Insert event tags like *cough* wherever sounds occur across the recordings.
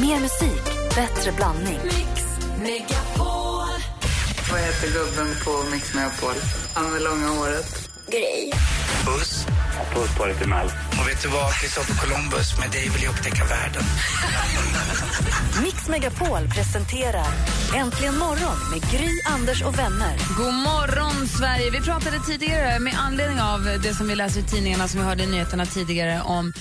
Mer musik, bättre blandning. Mix Megapol. Vad heter gubben på Mix Megapol? Han med långa håret. Gry. Puss. Puss på dig till Mel. Och vet du vad? Kristoffer Columbus, med dig vill jag upptäcka världen. *laughs* Mix Megapol presenterar Äntligen morgon med Gry, Anders och vänner. God morgon, Sverige! Vi pratade tidigare med anledning av det som vi läser i tidningarna som vi hörde i nyheterna tidigare om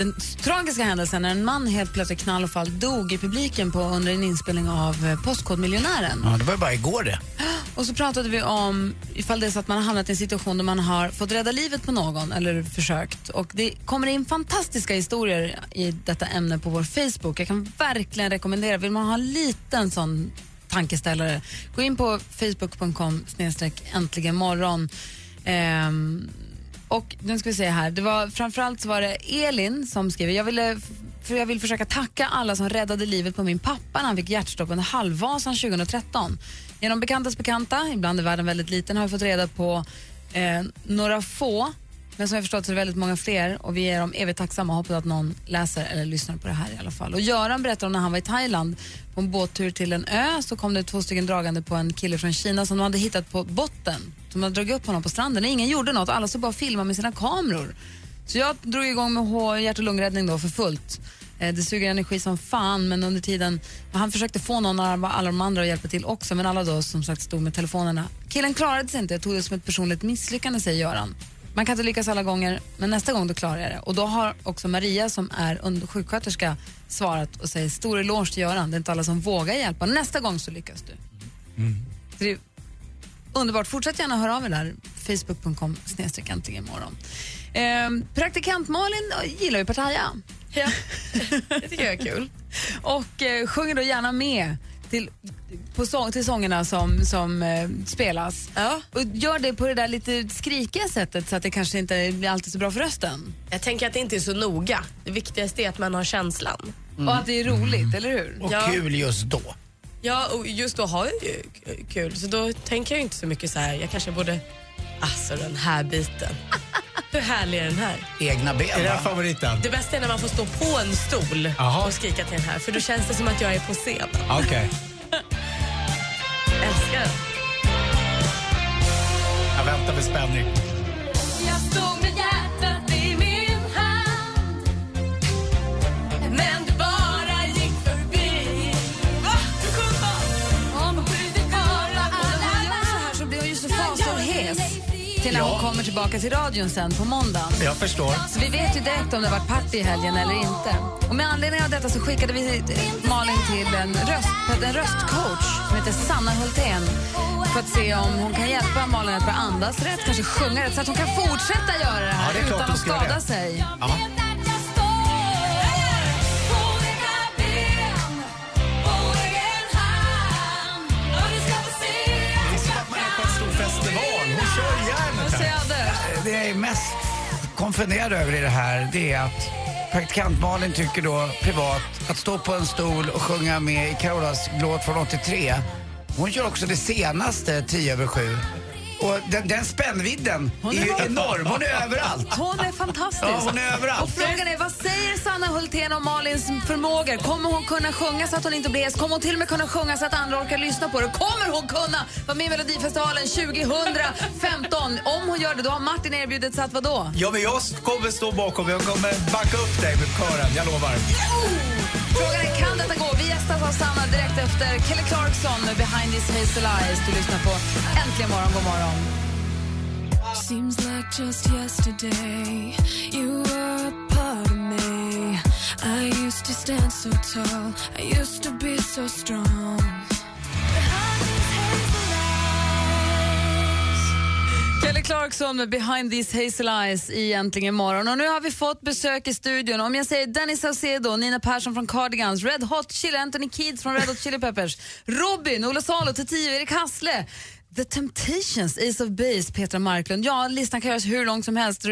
den tragiska händelsen när en man helt plötsligt knall och fall dog i publiken på, under en inspelning av eh, Postkodmiljonären. Ja, det var ju bara igår det. *gasps* Och så pratade vi om ifall det är så att man har hamnat i en situation där man har fått rädda livet på någon eller försökt. Och det kommer in fantastiska historier i detta ämne på vår Facebook. Jag kan verkligen rekommendera, vill man ha en liten sån tankeställare, gå in på facebook.com snedstreck äntligen morgon. Ehm, och nu ska vi se här, det var, framförallt så var det Elin som skrev, jag ville för jag vill försöka tacka alla som räddade livet på min pappa när han fick hjärtstopp under halvvasan 2013. Genom bekantas bekanta, ibland är världen väldigt liten, har vi fått reda på eh, några få, men som jag förstått så är det väldigt många fler och vi är dem evigt tacksamma och hoppas att någon läser eller lyssnar på det här i alla fall. Och Göran berättade om när han var i Thailand på en båttur till en ö så kom det två stycken dragande på en kille från Kina som de hade hittat på botten. De hade dragit upp honom på stranden och ingen gjorde något, alla stod bara och filmade med sina kameror. Så jag drog igång med hjärt och lungräddning då för fullt. Eh, det suger energi som fan men under tiden, han försökte få någon av alla de andra att hjälpa till också men alla då som sagt stod med telefonerna. Killen klarade sig inte, jag tog det som ett personligt misslyckande säger Göran. Man kan inte lyckas alla gånger men nästa gång då klarar jag det. Och då har också Maria som är under sjuksköterska svarat och säger stor eloge till Göran, det är inte alla som vågar hjälpa. Nästa gång så lyckas du. Så det är underbart, fortsätt gärna höra av er där, facebook.com snedstreck äntligen imorgon. Ehm, praktikant Malin gillar ju Pattaya. Ja, *laughs* det tycker jag är kul. Och eh, sjunger då gärna med till, på sång, till sångerna som, som eh, spelas. Ja. Och gör det på det där lite skrikiga sättet så att det kanske inte blir alltid så bra för rösten. Jag tänker att det inte är så noga. Det viktigaste är att man har känslan. Och att det är roligt, eller hur? Och Ja. kul just då. Ja, och just då har jag ju k- kul, så då tänker jag inte så mycket så här. Jag kanske borde... Alltså den här biten. *laughs* Hur härlig är den här? Egna ben, Är det favoriten? Det bästa är när man får stå på en stol Jaha. och skrika till den här, för då känns det som att jag är på scen. Okej. *laughs* Älskar den. Jag väntar med spänning. Jag stod med hjärtat i min hand Men du bara till när hon kommer tillbaka till radion sen på måndagen. Jag förstår. Så vi vet ju direkt om det har varit party i helgen eller inte. Och med anledning av detta så skickade vi Malin till en, röst, en röstcoach som heter Sanna Hultén för att se om hon kan hjälpa Malin att börja andas rätt, kanske sjunga rätt så att hon kan fortsätta göra det här Ja, det utan att skada sig. Ja. Det jag är mest konfunderad över i det här, det är att praktikant Malin tycker då privat att stå på en stol och sjunga med i Carolas låt från 83. Hon kör också det senaste, 10 över 7. Och den, den spännvidden är ju enorm. Hon är överallt. Hon är fantastisk. Ja, hon är överallt. Och frågan är, vad säger Sanna Hultén om Malins förmågor? Kommer hon kunna sjunga så att hon inte blir hes? Kommer hon till och med kunna sjunga så att andra orkar lyssna på det? Kommer hon kunna vara med i Melodifestivalen 2015? Om hon gör det, då har Martin erbjudit sig att vadå? Ja, men jag kommer stå bakom. Jag kommer backa upp dig med kören. Jag lovar. Frågan är, kan detta gå? Vi gästas av Sanna direkt efter Kelly Clarkson med Behind These Hazel Eyes. Du lyssnar på Äntligen morgon, god morgon. Seems like just yesterday you were a part of me. I used to stand so tall, I used to be so strong. Kelly Clarkson med Behind These Hazel Eyes i Äntligen morgon. Och nu har vi fått besök i studion. Om jag säger Dennis Saucedo, Nina Persson från Cardigans, Red Hot Chili, Anthony Kids från Red Hot Chili Peppers, Robin, Ola Salo, Tio, Erik Hassle, The Temptations, Ace of Base, Petra Marklund. Ja, listan kan göras hur lång som helst.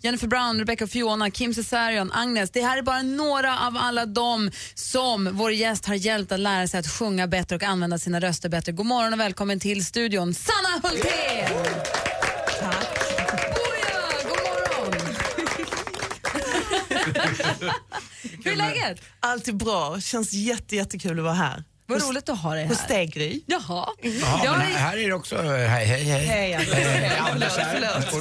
Jennifer Brown, Rebecca Fiona, Kim Cesarion, Agnes. Det här är bara några av alla dem som vår gäst har hjälpt att lära sig att sjunga bättre och använda sina röster bättre. God morgon och välkommen till studion, Sanna Hultén! Hur är läget? Allt är bra. Känns jätte, jättekul att vara här. Vad roligt att ha dig här. dig Gry. Jaha. Ja, Jag här är det också hej, hej, hej. Hej Anders. På?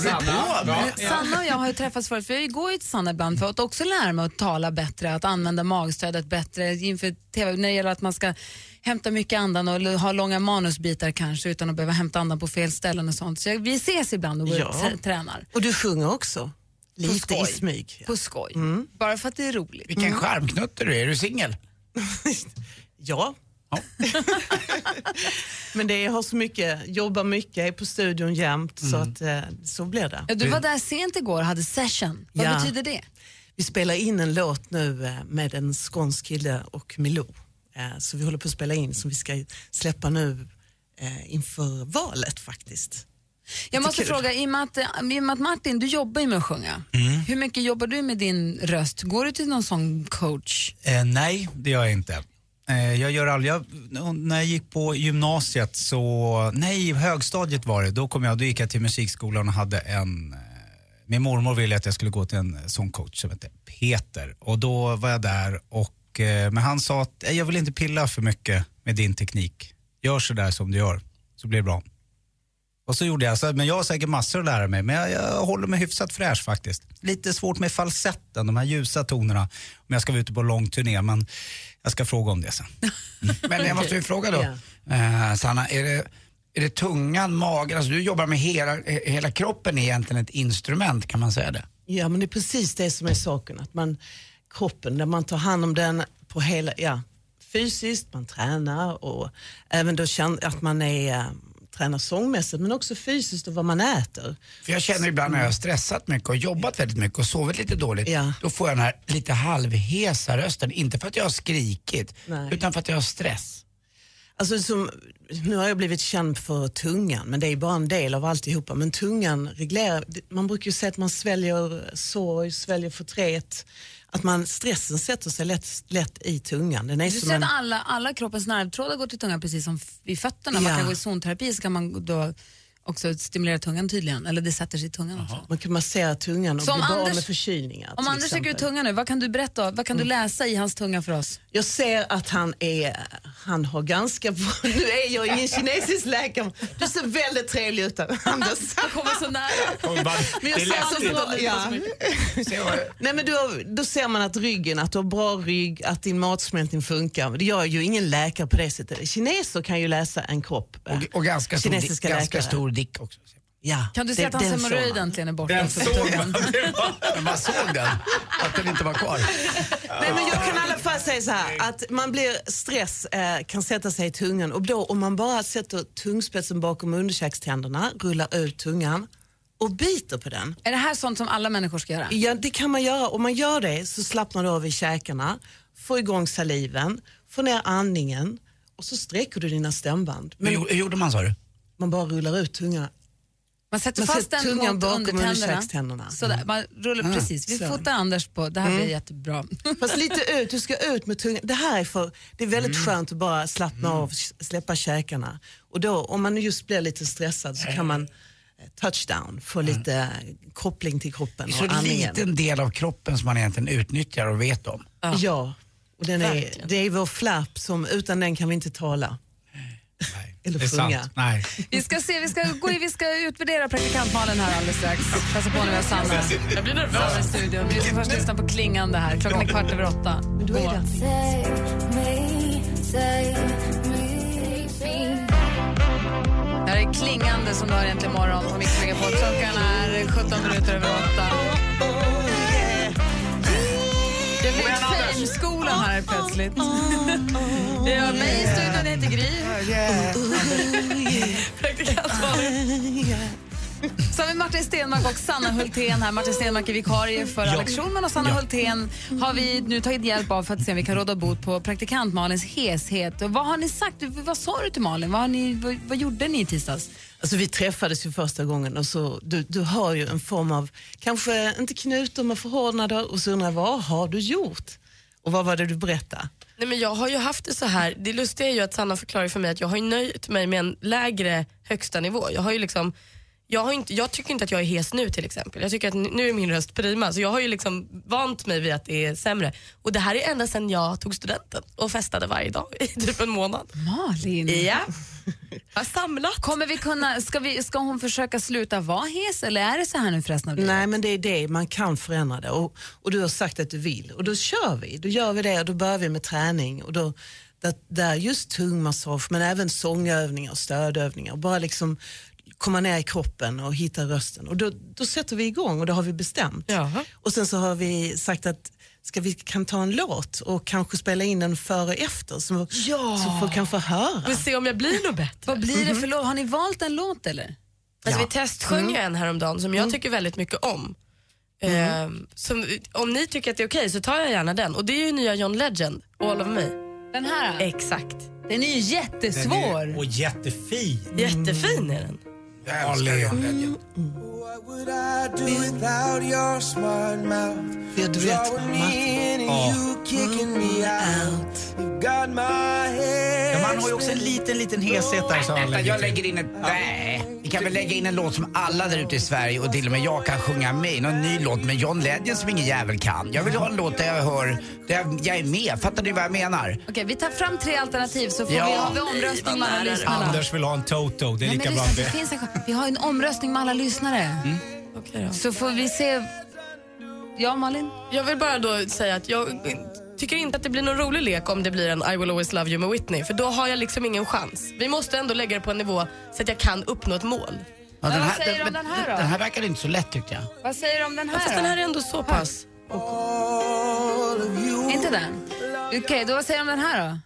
Bra. Sanna och jag har ju träffats förut, för jag går ju till Sanna ibland för att också lära mig att tala bättre, att använda magstödet bättre inför TV, när det gäller att man ska hämta mycket andan och ha långa manusbitar kanske utan att behöva hämta andan på fel ställen och sånt. Så vi ses ibland och går Ja. och tränar. Och du sjunger också. Lite i smyg. På skoj. Mm. Bara för att det är roligt. Vilken skärmknutte du är. Är du singel? *laughs* Ja. Ja. *laughs* Men det jag har så mycket, jobbar mycket, är på studion jämt så att eh, så blir det. Ja, du var där sent igår och hade session. Vad Ja. betyder det? Vi spelar in en låt nu eh, med en skånsk kille och Milou. Eh, Så vi håller på att spela in som vi ska släppa nu inför valet faktiskt. Jag måste kul. fråga, i och, med att, i och med att Martin, du jobbar ju med att sjunga. Mm. Hur mycket jobbar du med din röst? Går du till någon sån coach? Eh, nej, det gör jag inte. Eh, jag gör aldrig, jag, när jag gick på gymnasiet så, nej högstadiet var det, då kom jag, då gick jag till musikskolan och hade en, eh, min mormor ville att jag skulle gå till en sångcoach som hette Peter och då var jag där och, eh, men han sa att "Eh, jag vill inte pilla för mycket med din teknik. Gör så där som du gör, så blir det bra. Och så gjorde jag, så, men jag har säkert massor att lära mig, men jag, jag håller mig hyfsat fräsch faktiskt. Lite svårt med falsetten, de här ljusa tonerna, om jag ska vara ute på lång turné, men jag ska fråga om det sen. *laughs* Men jag måste ju fråga då, eh, Sanna, är det, är det tungan, magen, alltså du jobbar med hela, hela kroppen är egentligen ett instrument, kan man säga det? Ja men det är precis det som är saken, att man, kroppen, när man tar hand om den på hela, ja, fysiskt, man tränar och även då känner att man är, tränar sångmässigt men också fysiskt och vad man äter. För jag känner ibland när jag har stressat mycket och jobbat väldigt mycket och sovit lite dåligt, Ja. då får jag den här lite halvhesa rösten. Inte för att jag har skrikit, Nej. utan för att jag har stress. Alltså som, nu har jag blivit känd för tungan, men det är bara en del av alltihopa. Men tungan reglerar, man brukar ju säga att man sväljer sorg, sväljer förtret. Att man, stressen sätter sig lätt, lätt i tungan. Den är Du ser en, att alla, alla kroppens nervtrådar går till tungan precis som i fötterna. Man Ja. kan gå i zonterapi så kan man då också stimulera tungan tydligen. Eller det sätter sig i tungan också. man kan massera tungan och Så bli bra Anders- med förkylningar. Om Anders sträcker ut exempel. tungan nu, vad kan du berätta? Vad kan du läsa i hans tunga för oss? Jag ser att han är, han har ganska bra, *laughs* nu är jag ingen kinesisk läkare, du ser väldigt trevlig ut Anders. *laughs* Jag kommer så nära. Men jag ser så bra, ja. *laughs* Nej, men du har, då ser man att ryggen, att du har bra rygg, att din matsmältning funkar. Det gör ju ingen läkare på det sättet. Kineser kan ju läsa en kropp. eh, Och, och ganska, stor, dick, kinesiska ganska läkare. stor dick också. Ja, Kan du se att hans hemorrojd man. äntligen är borta? Den också såg? Men man såg den, att den inte var kvar. Nej, men jag kan i alla fall säga så här, att man blir stress eh, kan sätta sig i tungan och då om man bara sätter tungspetsen bakom underkäkständerna, rullar ut tungan och biter på den. Är det här sånt som alla människor ska göra? Ja, det kan man göra. Om man gör det så slappnar du av i käkarna, får igång saliven, får ner andningen och så sträcker du dina stämband. Men gjorde- hur gjorde man sa du? Man bara rullar ut tungan. Man sätter Man fast sätter den tungan bakom underkäkständerna. Sådär, man rullar, precis. Vi fotar Anders på, det här blir jättebra. *laughs* Fast lite ut, du ska ut med tungan. Det här är för, det är väldigt skönt att bara slappna av, släppa käkarna. Och då, om man just blir lite stressad så kan man eh, touchdown, få lite eh, koppling till kroppen Så och andningen. liten del av kroppen som man egentligen utnyttjar och vet om. Ja, och den är, det är vår flapp som utan den kan vi inte tala. Nej, Eller det är sjunga. sant. Nej. Vi ska se, vi ska, gå i, vi ska utvärdera praktikantmalen här alldeles strax. Passa på när vi har Sanna. Jag blir nervös. Sanna i studion. Vi ska först lyssna på Klingande här. Klockan är kvart över åtta. Men är. Det här är Klingande som du har egentligen imorgon på Mix Megapol. Klockan är 17 minuter över åtta. Det blir Fame-skolan här plötsligt. *laughs* Det är mig i studion, jag heter Gry. Praktikant Malin. Så har vi Martin Stenmark och Sanna Hultén här. Martin Stenmark är vikarie för Alex Schulman och Sanna Hultén har vi nu tagit hjälp av för att se om vi kan råda bot på praktikant Malins heshet. Och vad har ni sagt? Vad sa du till Malin? Vad, har ni, vad, vad gjorde ni i tisdags? Alltså vi träffades ju första gången och så, du, du har ju en form av, kanske inte knutor men förhårdnader och så undrar jag, vad har du gjort? Och vad var det du berättade? Nej, men jag har ju haft det så här. Det lustiga är ju att Sanna förklarar för mig att jag har ju nöjt mig med en lägre högsta nivå. Jag har ju liksom jag, har inte, jag tycker inte att jag är hes nu till exempel. Jag tycker att nu är min röst prima. Så jag har ju liksom vant mig vid att det är sämre. Och det här är ända sedan jag tog studenten och festade varje dag i typ en månad. Malin. Ja. Jag har samlat. Kommer vi kunna, ska, vi, ska hon försöka sluta vara hes eller är det så här nu för resten av livet? Nej men det är det, man kan förändra det och, och du har sagt att du vill och då kör vi, då gör vi det och då börjar vi med träning och då där, där just tungmassage men även sångövningar och stödövningar och bara liksom komma ner i kroppen och hitta rösten och då, då sätter vi igång och det har vi bestämt. Jaha. Och sen så har vi sagt att ska vi kan ta en låt och kanske spela in den före och efter så, så folk kan få höra. Vi får se om jag blir något bättre. Vad blir det för låt? Har ni valt en låt eller? Alltså, Vi testsjöng ju en häromdagen som jag tycker väldigt mycket om. Ehm, som, om ni tycker att det är okej så tar jag gärna den. Och det är ju nya John Legend, All of me. Den här? Exakt. Den är ju jättesvår. Och jättefin. Jättefin är den. Jag älskar John Legend. Vi har duett med Ja, man har ju också en liten, liten heshet där. Så jag lägger in ett... Nej. Vi kan väl lägga in en låt som alla där ute i Sverige och till och med jag kan sjunga med i. Någon ny låt med John Legend som ingen jävel kan. Jag vill ha en låt där jag hör, där jag, jag är med. Fattar ni vad jag menar? Okej, vi tar fram tre alternativ så får Ja. vi ha vi omröstning med alla lyssnarna. Anders vill ha en Toto, det är Nej, lika men bra. lyssna, det Det. finns en, chans. vi har en omröstning med alla lyssnare. Okej då. Så får vi se. Ja, Malin? Jag vill bara då säga att jag tycker inte att det blir någon rolig lek om det blir en I will always love you med Whitney. För då har jag liksom ingen chans. Vi måste ändå lägga det på en nivå så att jag kan uppnå ett mål. Ja, vad säger du om den här då? Den här verkar inte så lätt tyckte jag. Vad säger du om den här Fast då? den här är ändå så pass... Inte den? Okej, då vad säger du om den här då?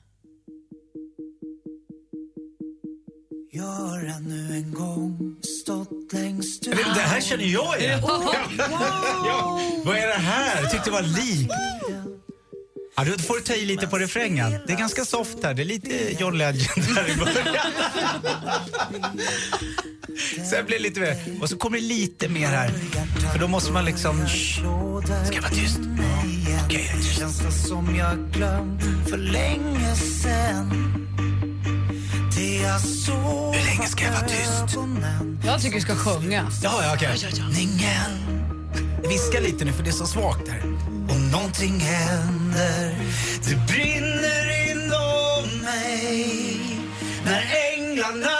Jag vet, det här känner jag igen. *laughs* ja, vad är det här? Jag tyckte det var lik. Ja, du får ta i lite på refrängen. Det är ganska soft här. Det är lite John Legend här i början. Sen blir det lite mer. Och så kommer det lite mer här. För då måste man liksom... Shh. Ska jag vara tyst? Okej, tyst. som jag glömt för länge sen Hur länge ska jag vara tyst? Jag tycker du ska sjunga. Ja, ja, okej. Ningen Viska lite nu för det är så svagt här. Och någonting händer Det brinner inom mig När änglarna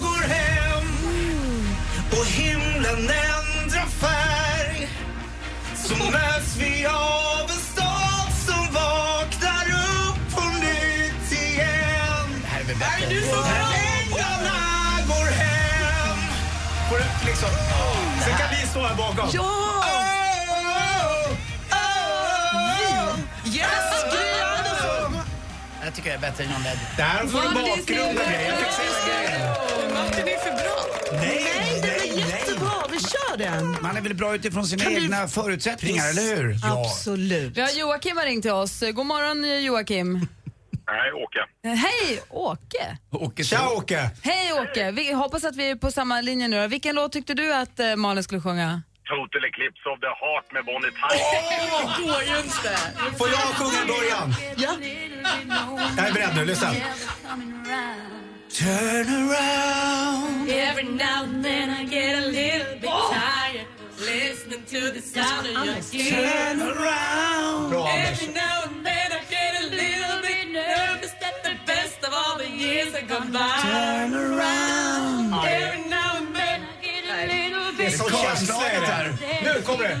går hem och himlen ändrar färg Så möts vi av en stad som vaknar upp på nytt igen är väl bättre? När änglarna går hem Får du liksom... Sen kan vi stå här bakom. Ja! Jag tycker jag är bättre än Legend. Det här får du bakgrunden. Jag fick se grejen. Martin är för bra. Nej, Nej, det nej, är jättebra, vi kör den. Man är väl bra utifrån sina Kan vi- egna förutsättningar, eller hur? Ja. Absolut. Vi har Joakim har ringt till oss. God morgon Joakim. Nej, Åke. Hej Åke. Åke Tja, Åke! Hej Åke. Vi hoppas att vi är på samma linje nu. Vilken låt tyckte du att eh, Malin skulle sjunga? Total Eclipse of the Heart med Bonnie Tyler. Det går ju inte. Får jag sjunga början? Ja. Jag är beredd nu, lyssna. Turn around Every now and then I get a little bit tired listening to the sound of your tears. Turn around Bra. Every now and then I get a little bit nervous that the best of all the years have gone by. Turn around Every now är så det här. Nu kommer det.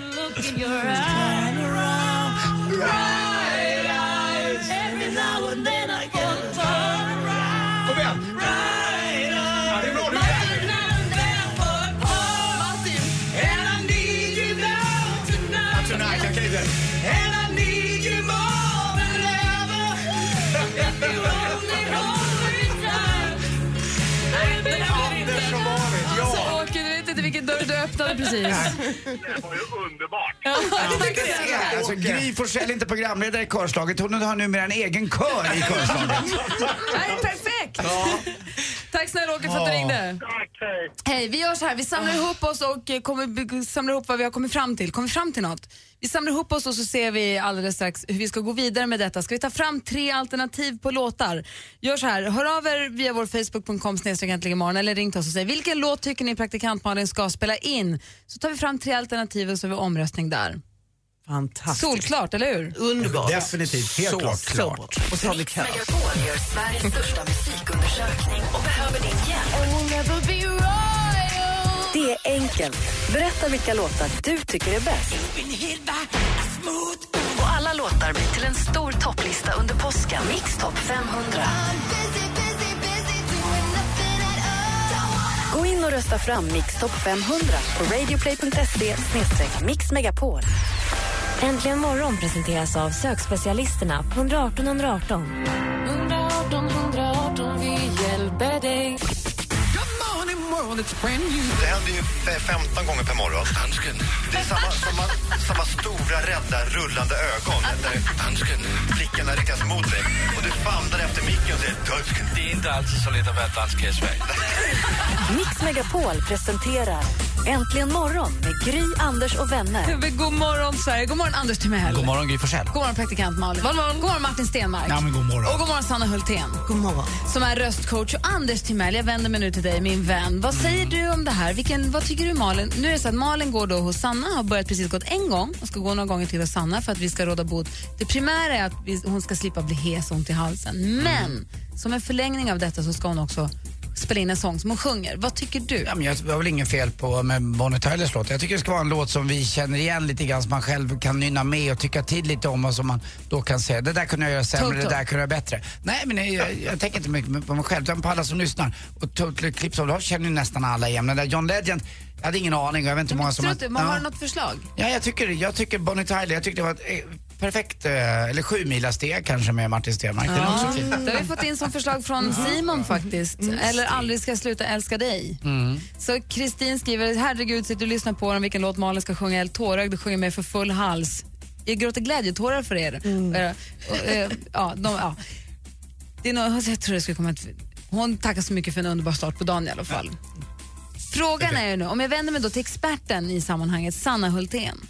Inte vilken dörr du öppnade precis. Det var ju underbart. Ja, Alltså, Gry Forssell är inte programledare i körslaget. Hon har numera en egen kör i körslaget. Nej, perfekt. Tack snälla Åke för att du ringde. Tack, hej. Hej, vi gör så här. Vi samlar ihop oss och eh, kommer, samlar ihop vad vi har kommit fram till. Kommer vi fram till något? Vi samlar ihop oss och så ser vi alldeles strax hur vi ska gå vidare med detta. Ska vi ta fram tre alternativ på låtar? Gör så här, hör av er via vår facebook.com imorgon eller ring till oss och säg vilken låt tycker ni praktikant Malin ska spela in? Så tar vi fram tre alternativ och så har vi omröstning där. Fantastiskt. Solklart, eller hur? Underbart. Definitivt, helt så, klart. Så. Och så har vi. Megapol gör Sveriges största musikundersökning och behöver din hjälp. Det är enkelt. Berätta vilka låtar du tycker är bäst. Och alla låtar blir till en stor topplista under påsken. Mix Top 500. Gå in och rösta fram Mix Top 500 på radioplay.se mixmegapol. Äntligen morgon presenteras av sökspecialisterna på 118 118. 118 118, vi hjälper dig. Det händer ju f- 15 gånger per morgon. Dansken. Det är samma, samma, samma stora, rädda, rullande ögon där dansken. blickarna riktas mot dig. Och du famlar efter micken och säger dansken. Det är inte alltid så lätt att vara dansk i Sverige. *laughs* Mix Megapol presenterar Äntligen morgon med Gry, Anders och vänner. God morgon Sverige, god morgon Anders Timell. God morgon Gry Forssell. God morgon praktikant Malin. God morgon, god morgon Martin Stenmark. Ja, men god morgon. Och god morgon Sanna Hultén. God morgon. Som är röstcoach. Och Anders Timell, jag vänder mig nu till dig min vän. Vad säger du om det här? Vilken, vad tycker du Malin? Nu är det så att Malin går då hos Sanna, har börjat precis gått en gång och ska gå några gånger till hos Sanna för att vi ska råda bot. Det primära är att vi, hon ska slippa bli hes och ont i halsen. Men som en förlängning av detta så ska hon också spela in en sång som hon sjunger. Vad tycker du? Ja, men jag var väl inget fel på med Bonnie Tylers låt. Jag tycker det ska vara en låt som vi känner igen lite grann, som man själv kan nynna med och tycka till lite om och som man då kan säga, det där kunde jag göra sämre, det där kunde jag göra bättre. Nej men jag, jag, jag tänker inte mycket på mig själv, utan på alla som lyssnar. Och Total Eclipse of Heart känner ju nästan alla igen. Men där John Legend, jag hade ingen aning jag vet inte hur många som... Strutt, man ja. har du något förslag? Ja, jag tycker, jag tycker Bonnie Tyler, jag tycker det var ett eh, perfekt, eh, eller sju mila steg kanske med Martin Stenmark. Den är också fin. Det har vi fått in som förslag från Simon faktiskt. Eller Aldrig ska jag sluta älska dig. Mm. Så Kristin skriver, herregud sitter du och lyssnar på dem, vilken låt Malin ska sjunga, helt tårögd och sjunger med för full hals. Jag gråter glädjetårar för er. Eh, eh, ja, de, ja. Det är nog, jag tror det skulle komma ett, hon tackar så mycket för en underbar start på dagen i alla fall. Frågan är nu, om jag vänder mig då till experten i sammanhanget, Sanna Hultén.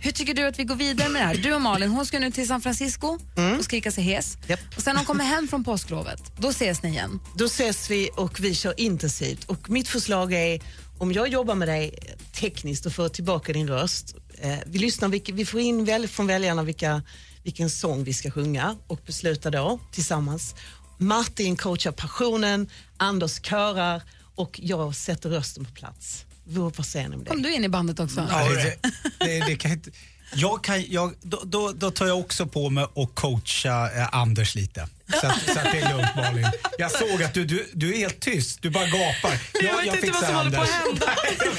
Hur tycker du att vi går vidare med det här? Du och Malin, hon ska nu till San Francisco och skrika sig hes. Och sen när hon kommer hem från påsklovet, då ses ni igen. Då ses vi och vi kör intensivt. Och mitt förslag är, om jag jobbar med dig tekniskt och får tillbaka din röst, eh, vi, lyssnar, vi får in väl, från väljarna vilka, vilken sång vi ska sjunga och beslutar då tillsammans. Martin coachar passionen, Anders körar och jag sätter rösten på plats. Vad vad säger ni om det? Kom du in i bandet också? Ja, det, det, det kan inte, jag kan, jag, då, då, då tar jag också på mig att coacha eh, Anders lite. Så att, så att det är lugnt Malin. Jag såg att du, du, du är helt tyst, du bara gapar. Jag vet inte vad fixar som håller på att Anders.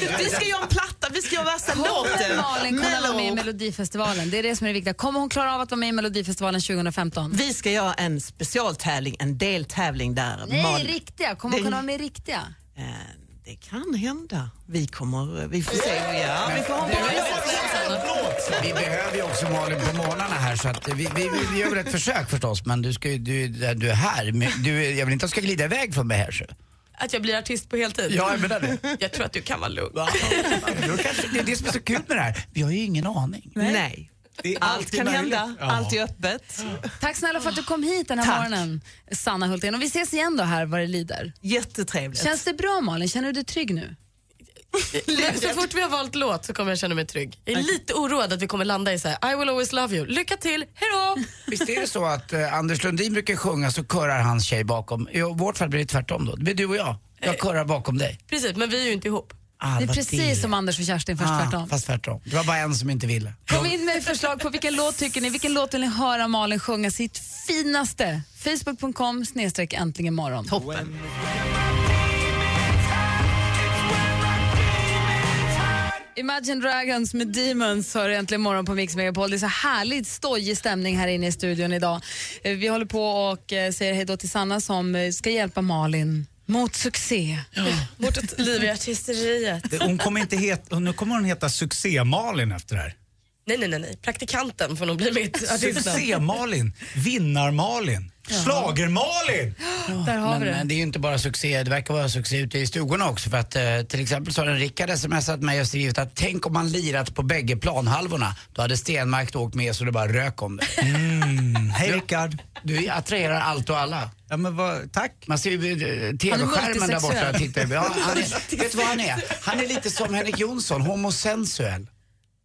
hända. Vi ska göra en platta, vi ska göra värsta låten. Malin kunna vara med i. Melodifestivalen? Det är det som är det viktiga. Kommer hon klara av att vara med i Melodifestivalen 2015? Vi ska göra en specialtävling, en deltävling där. Nej, Mal- riktiga. Kommer hon kunna vara med i riktiga? Det kan hända. Vi kommer, vi får se. Ja, vi får hoppas. Vi behöver ju också Malin på morgnarna här så att vi, vi, vi, gör väl ett försök förstås men du, ska, ju- du, du är här. Men Du, jag vill inte att du ska glida iväg från mig här så. Att jag blir artist på heltid? Ja, jag menar det. Jag tror att du kan vara lugn. Då kanske, det är det som är så kul med det här. Vi har ju ingen aning. Nej. Allt kan hända, allt är öppet. Tack snälla för att du kom hit den här Tack. morgonen, Sanna Hultén. Och vi ses igen då här vad det lider. Jättetrevligt. Känns det bra Malin? Känner du dig trygg nu? *laughs* Så fort vi har valt låt så kommer jag känna mig trygg. Jag är lite oroad att vi kommer landa i så här, I will always love you. Lycka till, hejdå! *laughs* Visst är det så att eh, Anders Lundin brukar sjunga så körar hans tjej bakom. I vårt fall blir det tvärtom då. Det blir du och jag. Jag körar bakom dig. Precis, men vi är ju inte ihop. Ah, det är precis som Anders och Kerstin, fast ah, tvärtom. Fast tvärtom. Det var bara en som inte ville. Kom in med förslag på vilken låt tycker ni? Vilken låt vill ni höra Malin sjunga sitt finaste? Facebook.com snedstreck äntligen morgon. Toppen. Imagine Dragons med Demons hör äntligen morgon på Mix Megapol. Det är så härligt stojig stämning här inne i studion idag. Eh, Vi håller på och eh, säger hej då till Sanna som eh, ska hjälpa Malin mot succé. Mot ett liv i artisteriet. Hon kommer inte het, nu kommer hon heta Succé-Malin efter det här. Nej, nej, nej, nej. Praktikanten får nog bli mitt artistnamn. Succé-Malin, Vinnar-Malin, Schlager-Malin. *gasps* Där har men, vi det. men det är ju inte bara succé, det verkar vara succé ute i stugorna också. För att eh, till exempel så har en Rickard smsat mig och skrivit att tänk om man lirat på bägge planhalvorna. Då hade Stenmark åkt med så det bara rök om det. *laughs* Mm. Hej Rickard. Du attraherar allt och alla. Ja, men vad, tack. Man ser ju eh, TV-skärmen där borta. Tittar. Ja, han är, *laughs* vet du vad han är? Han är lite som Henrik Jonsson, homosensuell.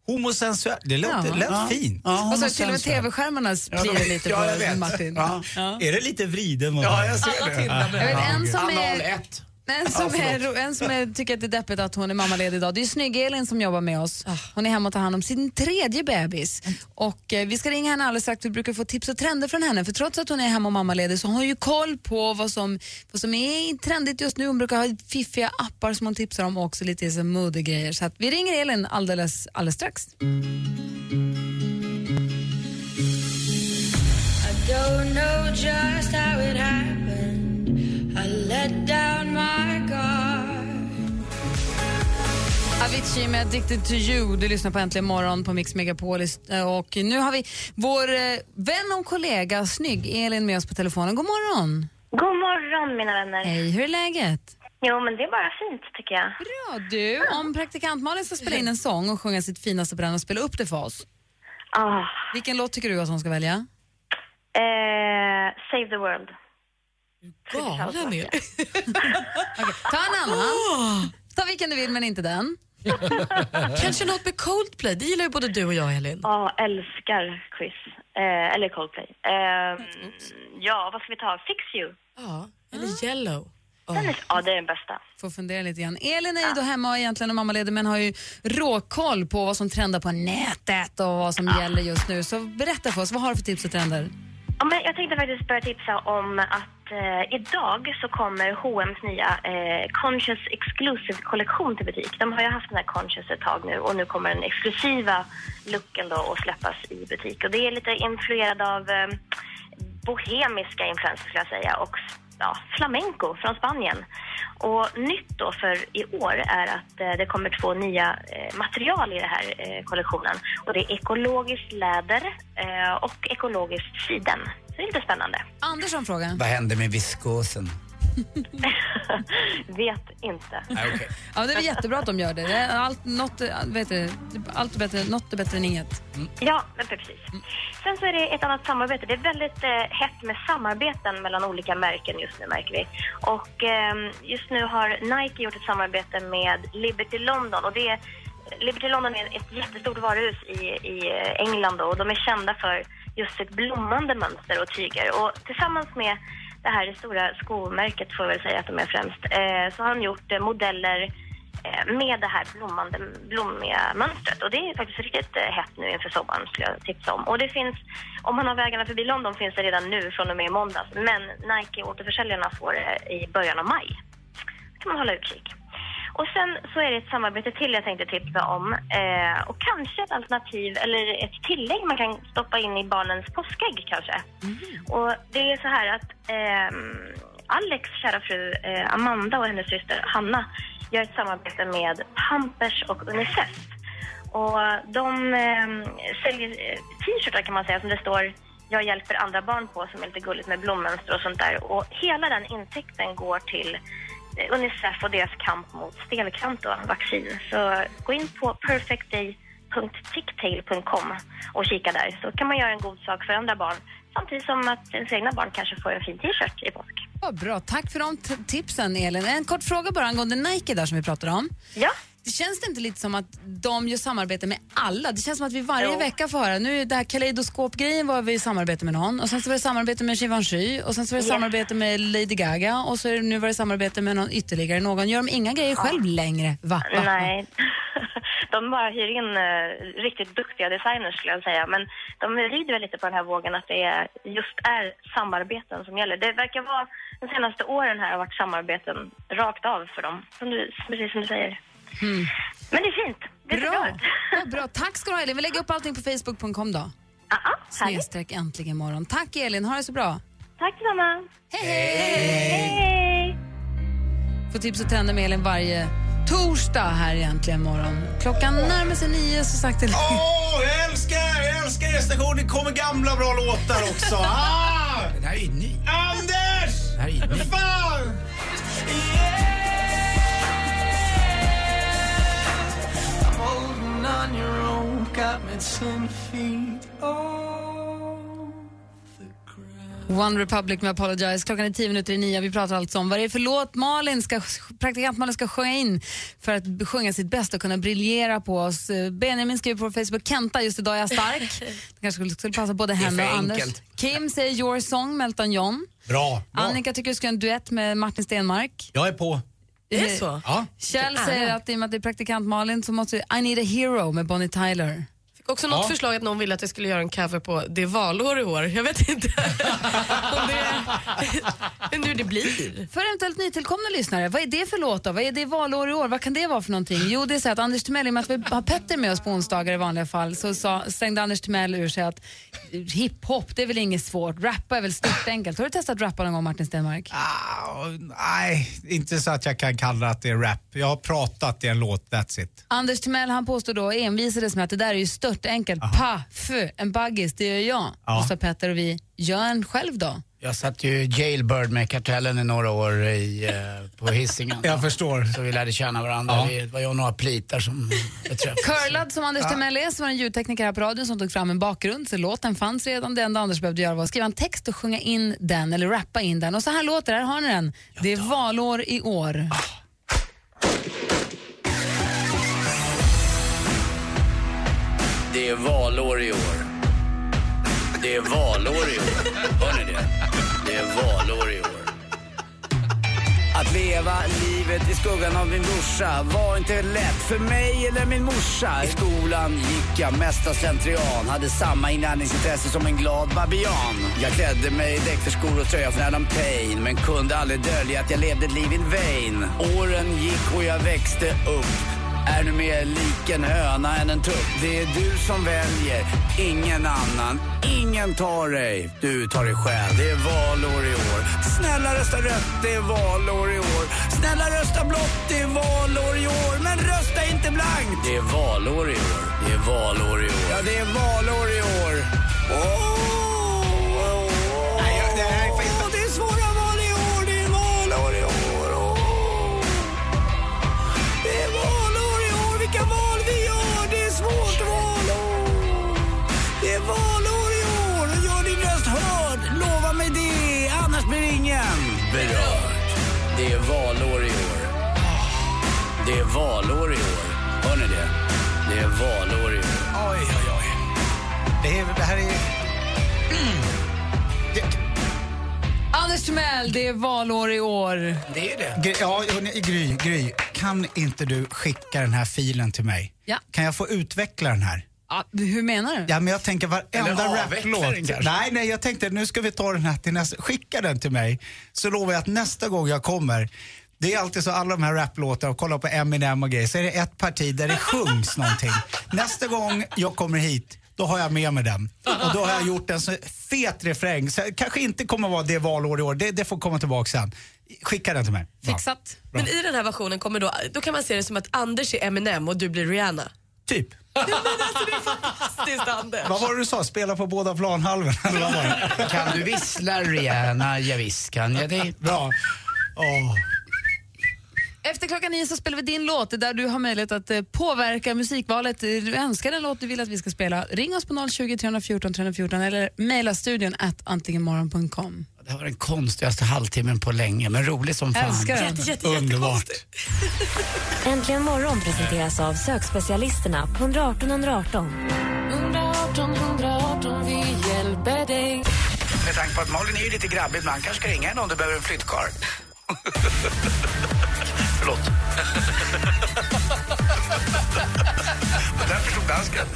Homosensuell. Det låter, Ja. lät Ja. fint. Ja, Och så till och med tv-skärmarna sprider lite på. Martin. Ja. Ja. Är det lite vriden? Ja, jag ser det. Jag vet en som Anal är... 1. En som, är, ro- en som är, tycker att det är deppigt att hon är mammaledig idag, det är Snygg-Elin som jobbar med oss. Hon är hemma och tar hand om sin tredje bebis. Och eh, vi ska ringa henne alldeles strax, vi brukar få tips och trender från henne. För trots att hon är hemma och mammaledig så har hon ju koll på vad som, vad som är trendigt just nu. Hon brukar ha fiffiga appar som hon tipsar om och också lite så modegrejer. Så att vi ringer Elin alldeles, alldeles strax. I don't know just how it happened. Avicii med Addicted to you. Du lyssnar på Äntligen morgon på Mix Megapol. Eh, Och nu har vi vår eh, vän och kollega Snygg-Elin med oss på telefonen. God morgon! God morgon mina vänner. Hej, hur är läget? Jo men det är bara fint tycker jag. Bra du, om praktikant Malin ska spela in en sång och sjunga sitt finaste på den och spela upp det för oss. Ah, Vilken låt tycker du att hon ska välja? eh, save the world. Galen är *laughs* Ta en annan. Ta vilken du vill men inte den. *laughs* Kanske något med Coldplay, det gillar ju både du och jag Elin. Ja, älskar Chris. Eh, eller Coldplay. Eh, ja, vad ska vi ta? Fix you. Ja, eller Yellow. Den är, ja, det är den bästa. Får fundera lite grann. Elin är ju då hemma egentligen och mammaledig men har ju råkoll på vad som trendar på nätet och vad som gäller just nu. Så berätta för oss, vad har du för tips och trender? Ja, men jag tänkte faktiskt börja tipsa om att eh, idag så kommer H&M's nya eh, Conscious Exclusive-kollektion till butik. De har ju haft den här Conscious ett tag nu och nu kommer den exklusiva looken då att släppas i butik. Och det är lite influerad av eh, bohemiska influenser skulle jag säga och ja, flamenco från Spanien. Och nytt då för i år är att eh, det kommer två nya eh, material i den här eh, kollektionen. Och det är ekologiskt läder eh, och ekologiskt siden. Så det är lite spännande. Anders har en fråga. Vad hände med viskosen? *laughs* Vet inte. Nej, okej. Ja, det är jättebra att de gör det. det är allt, något, vet du, allt är bättre, något är bättre än inget. Ja, men precis. Sen så är det ett annat samarbete. Det är väldigt eh, hett med samarbeten mellan olika märken just nu märker vi. Och eh, just nu har Nike gjort ett samarbete med Liberty London och det är Liberty London är ett jättestort varuhus i, i England då, och de är kända för just ett blommande mönster och tyger. Och tillsammans med det här stora skomärket får jag väl säga att de är främst, eh, så har de gjort eh, modeller eh, med det här blommande, blommiga mönstret. Och det är faktiskt riktigt eh, hett nu inför sommaren skulle jag tipsa om. Och det finns, om man har vägarna förbi London finns det redan nu från och med i måndags. Men Nike återförsäljarna får det i början av maj. Det kan man hålla utkik. Och sen så är det ett samarbete till jag tänkte tipsa om. Eh, och kanske ett alternativ eller ett tillägg man kan stoppa in i barnens påskägg kanske. Och det är så här att ehm, Alex kära fru eh, Amanda och hennes syster Hanna gör ett samarbete med Pampers och Unicef. Och de eh, säljer eh, t-shirtar kan man säga som det står jag hjälper andra barn på som är lite gulligt med blommönster och sånt där. Och hela den intäkten går till eh, Unicef och deras kamp mot stelkramp och vaccin. Så gå in på perfectday.ticktail.com och kika där så kan man göra en god sak för andra barn samtidigt som att ens egna barn kanske får en fin t-shirt i påsk. Vad bra, tack för de tipsen Elin. En kort fråga bara angående Nike där som vi pratade om. Ja. Det känns det inte lite som att de gör samarbete med alla? Det känns som att vi varje Jo. vecka får höra, nu är det här kaleidoskopgrejen var vi i samarbete med någon och sen så var det samarbete med Givenchy och sen så var det Yes. samarbete med Lady Gaga och så det, nu var det samarbete med någon ytterligare någon. Gör de inga grejer själv längre? Va? Va? Nej, *laughs* de bara hyr in eh, riktigt duktiga designers skulle jag säga. Men de rider väl lite på den här vågen att det är, just är samarbeten som gäller. Det verkar vara, de senaste åren här har varit samarbeten rakt av för dem, som du, precis som du säger. Mm. Men det är fint. Det är Bra. Ja, bra. Tack ska du ha Elin. Vi lägger upp allting på facebook.com då. Härligt. Snedstreck äntligen morgon. Tack Elin, ha det så bra. Tack detsamma. Hej, hej! Hej! Får tips och trender med Elin varje torsdag här egentligen morgon. Klockan närmar sig nio så sagt det Åh, jag älskar, jag älskar er station. Det kommer gamla bra låtar också. *laughs* Ah! Den här är ju ny. Anders! Det här är ju ny. hands One Republic med Apologize. Klockan är tio minuter i nio. Vi pratar alltså om vad det är för låt Malin ska, praktikant Malin ska sjunga in för att sjunga sitt bästa och kunna briljera på oss. Eh, Benjamin skriver på Facebook, Kenta, just idag är jag stark. *laughs* Det kanske skulle, skulle passa både henne och Anders. enkelt. Kim säger Your Song med Elton John. Bra. bra. Annika tycker du ska göra en duett med Martin Stenmark. Jag är på. Är det så? Ja. Kjell säger att i och med att det är praktikant Malin så måste I need a hero med Bonnie Tyler. Fick också något Ja. förslag att någon ville att jag skulle göra en cover på Det är valår i år. Jag vet inte *laughs* om det, men hur det blir. För eventuellt nytillkomna lyssnare, vad är det för låt då? Vad är det valår i år? Vad kan det vara för någonting? Jo, det är så att Anders Timell, i och med att vi har Petter med oss på onsdagar i vanliga fall, så sa, slängde Anders Timell ur sig att hiphop, det är väl inget svårt. Rappa är väl stort enkelt. Har du testat rappa någon gång, Martin Stenmark? Ah, nej, inte så att jag kan kalla att det är rap. Jag har pratat i en låt, that's it. Anders Timell han påstod då envisades med att det där är ju stört enkelt. Pa, fö, en baggis, det gör jag. Ja. Då sa Petter och vi, gör en själv då. Jag satt ju jailbird med Kartellen i några år i, eh, på Hisingen. *laughs* Jag förstår. Så vi lärde känna varandra. Ja. Vi, det var jag och några plitar som *laughs* träffades. Curlad som Anders Ja. Timell är så var en ljudtekniker här på radion som tog fram en bakgrund. Så låten fanns redan. Det enda Anders behövde göra var att skriva en text och sjunga in den eller rappa in den. Och så här låter det. Här har ni den. Det är valår i år. Det är valår i år. Det är valår i år. Hör ni det? Det är valår i år. Att leva livet i skuggan av min brorsa var inte lätt för mig eller min morsa. I skolan gick jag mesta slentrian, hade samma inlärningsintresse som en glad babian. Jag klädde mig i dräkterskor och tröja från Adam Payne men kunde aldrig dölja att jag levde ett liv in vain. Åren gick och jag växte upp. Är nu mer lik en höna än en tupp. Det är du som väljer, ingen annan. Ingen tar dig, du tar dig själv. Det är valår i år. Snälla rösta rött, det är valår i år. Snälla rösta blått, det är valår i år. Men rösta inte blankt. Det är valår i år. Det är valår i år. Ja, det är valår i år. Åh, Det är valår i år. Hör ni det? Det är valår i år. Oj, oj, oj. Det, är, det här är... Anders Timell, det är valår i år. Det är det. Gry, ja, hörni, Gry, Gry, kan inte du skicka den här filen till mig? Ja. Kan jag få utveckla den här? Ja, hur menar du? Ja, men jag tänker varenda raplåt. Nej, nej, jag tänkte nu ska vi ta den här till nästa. Skicka den till mig så lovar jag att nästa gång jag kommer det är alltid så alla de här raplåtarna och kollar på Eminem och grejer så är det ett parti där det sjungs *laughs* någonting. Nästa gång jag kommer hit då har jag med mig den. Och då har jag gjort en så fet refräng. Så kanske inte kommer vara det valår i år, det, det får komma tillbaka sen. Skicka den till mig. Bra. Fixat. Men i den här versionen kommer då, då kan man se det som att Anders är Eminem och du blir Rihanna. Typ. *laughs* Fantastiskt Anders. Vad var det du sa? Spela på båda planhalvorna? det? Kan du vissla Rihanna? Ja, visst kan jag det. Bra. Åh. Efter klockan nio så spelar vi din låt där du har möjlighet att eh, påverka musikvalet. Du önskar en låt du vill att vi ska spela. Ring oss på 020 314 314 eller mejla studion at antligenmorgon.com. Det här var den konstigaste halvtimmen på länge, men rolig som fan. Älskar den. Jätte, jätte, Underbart. Äntligen morgon presenteras av sökspecialisterna på 118 118. 118 118, vi hjälper dig. Med tanke på att Malin är lite grabbig ibland kanske ska ringa henne om du behöver en flyttkarl. *laughs* Förlåt. *laughs* Där förstod dansken.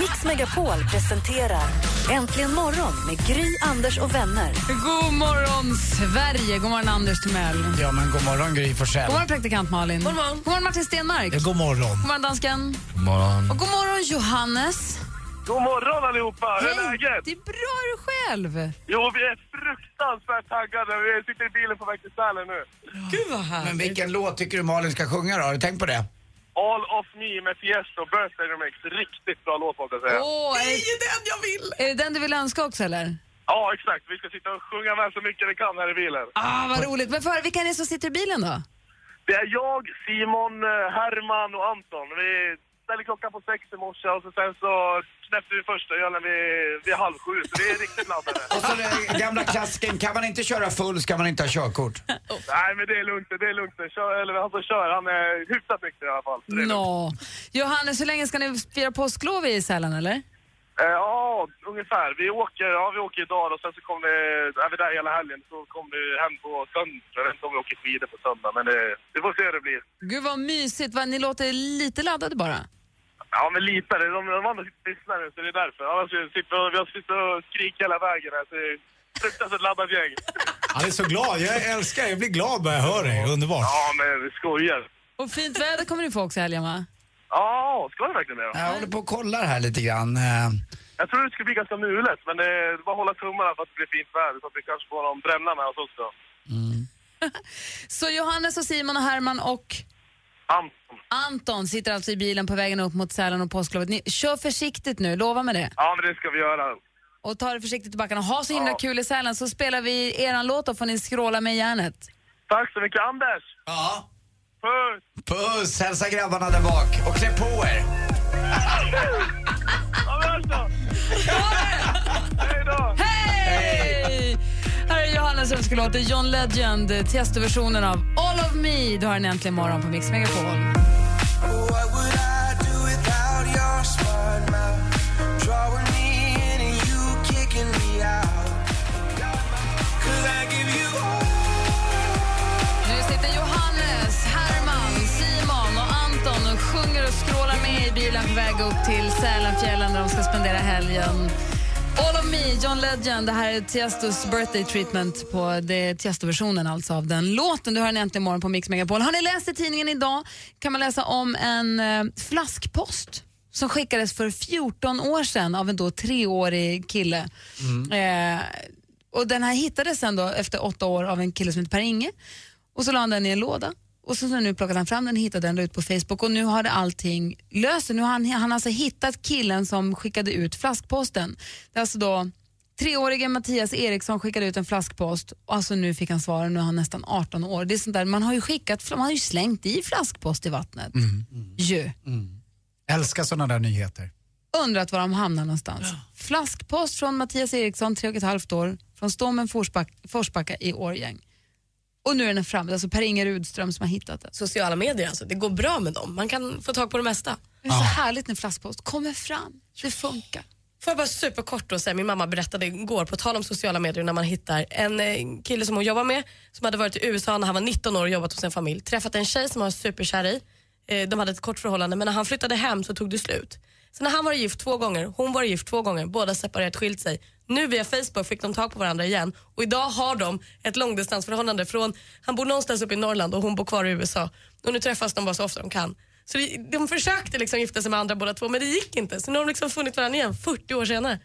Mix Megapol presenterar Äntligen morgon med Gry, Anders och vänner. God morgon Sverige, god morgon Anders Timell. Ja, men god morgon Gry Forssell. God morgon praktikant Malin. God morgon, god morgon Martin Stenmark. Ja, god morgon. God morgon dansken. God morgon. Och god morgon Johannes. God morgon allihopa! Hur är läget? Det är bra, är du själv? Jo, vi är fruktansvärt taggade. Vi sitter i bilen på väg till Sälen nu. Gud vad härligt. Men vilken låt tycker du Malin ska sjunga då? Har du tänkt på det? All of me med Tiesto och Birthday Remix. Riktigt bra låt måste jag säga. Åh, är, Det är den jag vill! är det den du vill önska också eller? Ja, exakt. Vi ska sitta och sjunga med så mycket vi kan här i bilen. Ah, vad roligt. Men för, vilka är det som sitter i bilen då? Det är jag, Simon, eh, Herman och Anton. Vi ställde klockan på sex i morse och så sen så knäppte vi första ölen vid, vid halv sju, så vi är riktigt laddade. Och så den gamla klassiken, kan man inte köra full ska man inte ha körkort. *laughs* Nej, men det är lugnt, det är lugnt. Kör, eller han som kör, han är hyfsat nykter i alla fall. Nå. Johannes, hur länge ska ni fira påsklov i Sälen eller? Eh, Ja, ungefär. Vi åker, ja, vi åker idag och sen så kommer vi, är vi där hela helgen, så kommer vi hem på söndag. Jag vet inte om vi åker skidor på söndag, men det, vi får se hur det blir. Gud vad mysigt, Va? ni låter lite laddade bara. Ja, men lite. De, de andra sitter och lyssnar nu, så det är därför. Annars sitter vi, vi har suttit och skrikit hela vägen här, så det är ett fruktansvärt laddat gäng. *laughs* Han är så glad. Jag älskar Jag blir glad när jag hör dig. Underbart. Ja, men vi skojar. Och fint väder kommer ni få också i helgen va? Ja, ska det verkligen det? Jag håller på och kollar här lite grann. Eh, Jag tror det skulle bli ganska mulet, men det är bara att hålla tummarna för att det blir fint väder, så att vi kanske får de bränna med oss också. *laughs* Så Johannes och Simon och Herman och Anton. Anton sitter alltså i bilen på vägen upp mot Sälen och påsklovet. Ni, kör försiktigt nu, lova med det. Ja, men det ska vi göra. Och ta det försiktigt i backarna. Ha så himla kul i Sälen så spelar vi eran låt och får ni skråla med järnet. Tack så mycket, Anders! Ja. Puss! Puss! Hälsa grabbarna där bak och klä på er. *laughs* Ja, men alltså. Hej då! Hej! Johannes önskelåt, är John Legend, Tiesto-versionen av All of Me. Du har en äntligen morgon på Mix Megapol. Nu sitter Johannes, Herman, Simon och Anton och sjunger och skrålar med i bilen på väg upp till Sälenfjällen där de ska spendera helgen. All of me, John Legend. Det här är Tiestos birthday treatment på det Tiesto-versionen alltså av den låten. Du har den äntligen morgon på Mix Megapol. Har ni läst i tidningen idag kan man läsa om en eh, flaskpost som skickades för 14 år sedan av en då treårig kille. Eh, och den här hittades sen då efter åtta år av en kille som heter Per-Inge. Och så la han den i en låda. Och så, så nu plockade han fram den, hittade den, la ut på Facebook och nu har det allting löst. Nu har han, han alltså hittat killen som skickade ut flaskposten. Det är alltså då treårige Mattias Eriksson skickade ut en flaskpost och alltså nu fick han svaren, nu är han nästan 18 år. Det är sånt där, man har ju skickat, man har ju slängt i flaskpost i vattnet. Ju. Älskar sådana där nyheter. Undrat var de hamnar någonstans. Flaskpost från Mattias Eriksson, tre och ett halvt år, från Stommen Forsback, Forsbacka i Årjäng. Och nu är den framme, alltså Per-Inge Rudström som har hittat den. Sociala medier alltså, det går bra med dem. Man kan få tag på det mesta. Det är så härligt när flaskpost kommer fram. Det funkar. Får jag bara superkort då säga, min mamma berättade igår, på tal om sociala medier, när man hittar en eh, kille som hon jobbar med, som hade varit i USA när han var 19 år och jobbat hos en familj, träffat en tjej som han var superkär i. Eh, de hade ett kort förhållande, men när han flyttade hem så tog det slut. Så när han var gift två gånger, hon var gift två gånger, båda separerat, skilt sig. Nu via Facebook fick de tag på varandra igen och idag har de ett långdistansförhållande från, han bor någonstans uppe i Norrland och hon bor kvar i USA. Och nu träffas de bara så ofta de kan. Så det, de försökte liksom gifta sig med andra båda två men det gick inte. Så nu har de liksom funnit varandra igen 40 år senare.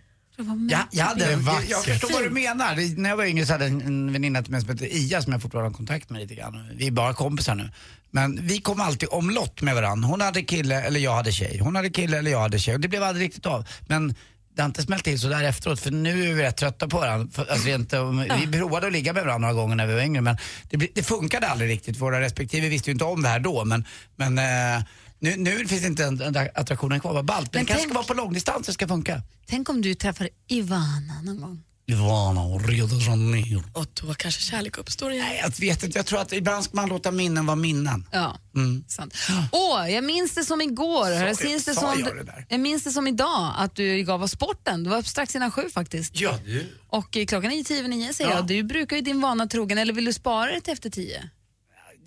Ja, jag, hade, Det är jag, jag förstår vad du menar. Det- När jag var yngre så hade jag en, en väninna till mig som hette Ia som jag fortfarande har kontakt med lite grann. Vi är bara kompisar nu. Men vi kom alltid omlott med varandra. Hon hade kille eller jag hade tjej. Hon hade kille eller jag hade tjej. Och det blev aldrig riktigt av. Men det har inte smält till så där efteråt för nu är vi rätt trötta på varandra. Alltså, um, Vi provade att ligga med varandra några gånger när vi var yngre men det, det funkade aldrig riktigt. Våra respektive visste ju inte om det här då men, men eh, nu, nu finns inte den, den attraktionen kvar. Vad ballt. Men, Men det kanske tänk- ska vara på långdistans det ska funka. Tänk om du träffar Ivana någon gång. Ivana och Rio de Janeiro. Och då kanske kärlek uppstår igen. Nej, jag vet inte. Jag tror att ibland ska man låta minnen vara minnen. Ja, Mm. sant. Åh, jag minns det som igår. jag, Sa- minns det som, jag det där? jag minns det som idag att du gav oss sporten. Det var strax innan sju faktiskt. Ja, du. Och eh, klockan är tio över nio säger Ja. jag. Du brukar ju din vana trogen, eller vill du spara det till efter tio?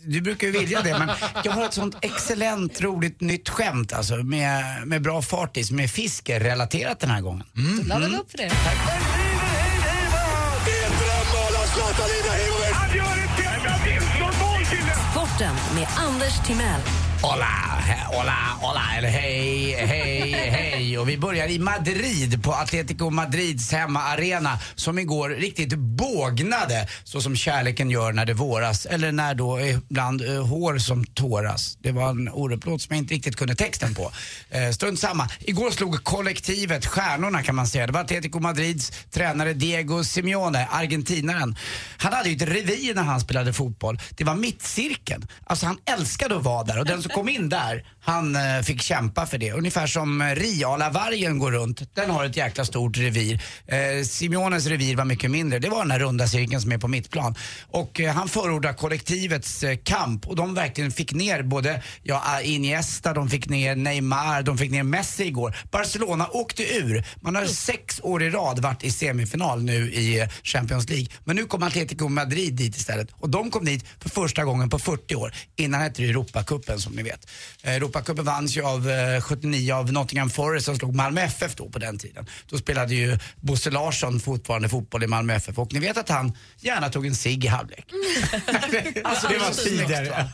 Du brukar ju vilja det, men jag har ett sånt excellent roligt nytt skämt alltså, med, med bra fart i som är fiskerelaterat den här gången. Mm. Då laddar vi upp för det. Sporten med Anders Timell. Hola, hola, hola, eller hej, hej, hej. Och vi börjar i Madrid på Atletico Madrids hemmaarena som igår riktigt bågnade så som kärleken gör när det våras eller när då ibland eh, hår som tåras. Det var en Orup-låt som jag inte riktigt kunde texten på. Eh, strunt samma. Igår slog kollektivet, stjärnorna kan man säga. Det var Atletico Madrids tränare Diego Simeone, argentinaren. Han hade ju ett revir när han spelade fotboll. Det var mittcirkeln. Alltså han älskade att vara där och den som kom in där han eh, fick kämpa för det. Ungefär som eh, Riala-vargen går runt. Den har ett jäkla stort revir. Eh, Simeones revir var mycket mindre. Det var den här runda cirkeln som är på mittplan. Och eh, han förordar kollektivets eh, kamp och de verkligen fick ner både ja, Iniesta, de fick ner Neymar, de fick ner Messi igår. Barcelona åkte ur. Man har sex år i rad varit i semifinal nu i eh, Champions League. Men nu kom Atletico Madrid dit istället. Och de kom dit för första gången på 40 år. Innan hette det Europacupen som ni vet. Eh, Europacupen vanns ju av eh, 79 av Nottingham Forest som slog Malmö FF då på den tiden. Då spelade ju Bosse Larsson fortfarande fotboll i Malmö FF och ni vet att han gärna tog en cigg i halvlek. *laughs* alltså det var tider.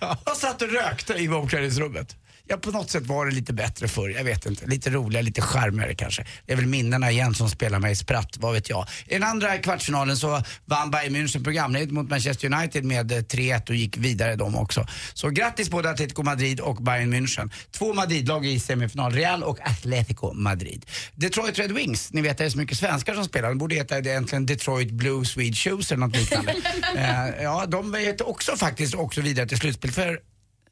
*laughs* Jag satt och rökte i omklädningsrummet. Ja, på något sätt var det lite bättre förr. Jag vet inte. Lite roligare, lite charmigare kanske. Det är väl minnena igen som spelar mig spratt, vad vet jag. I den andra kvartsfinalen så vann Bayern München programledet mot Manchester United med eh, 3-1 och gick vidare de också. Så grattis både Atletico Madrid och Bayern München. Två Madrid-lag i semifinal, Real och Atletico Madrid. Detroit Red Wings, ni vet det är så mycket svenskar som spelar. De borde heta det egentligen Detroit Blue Swede Shoes eller något liknande. *laughs* eh, ja, de heter också faktiskt också vidare till slutspel för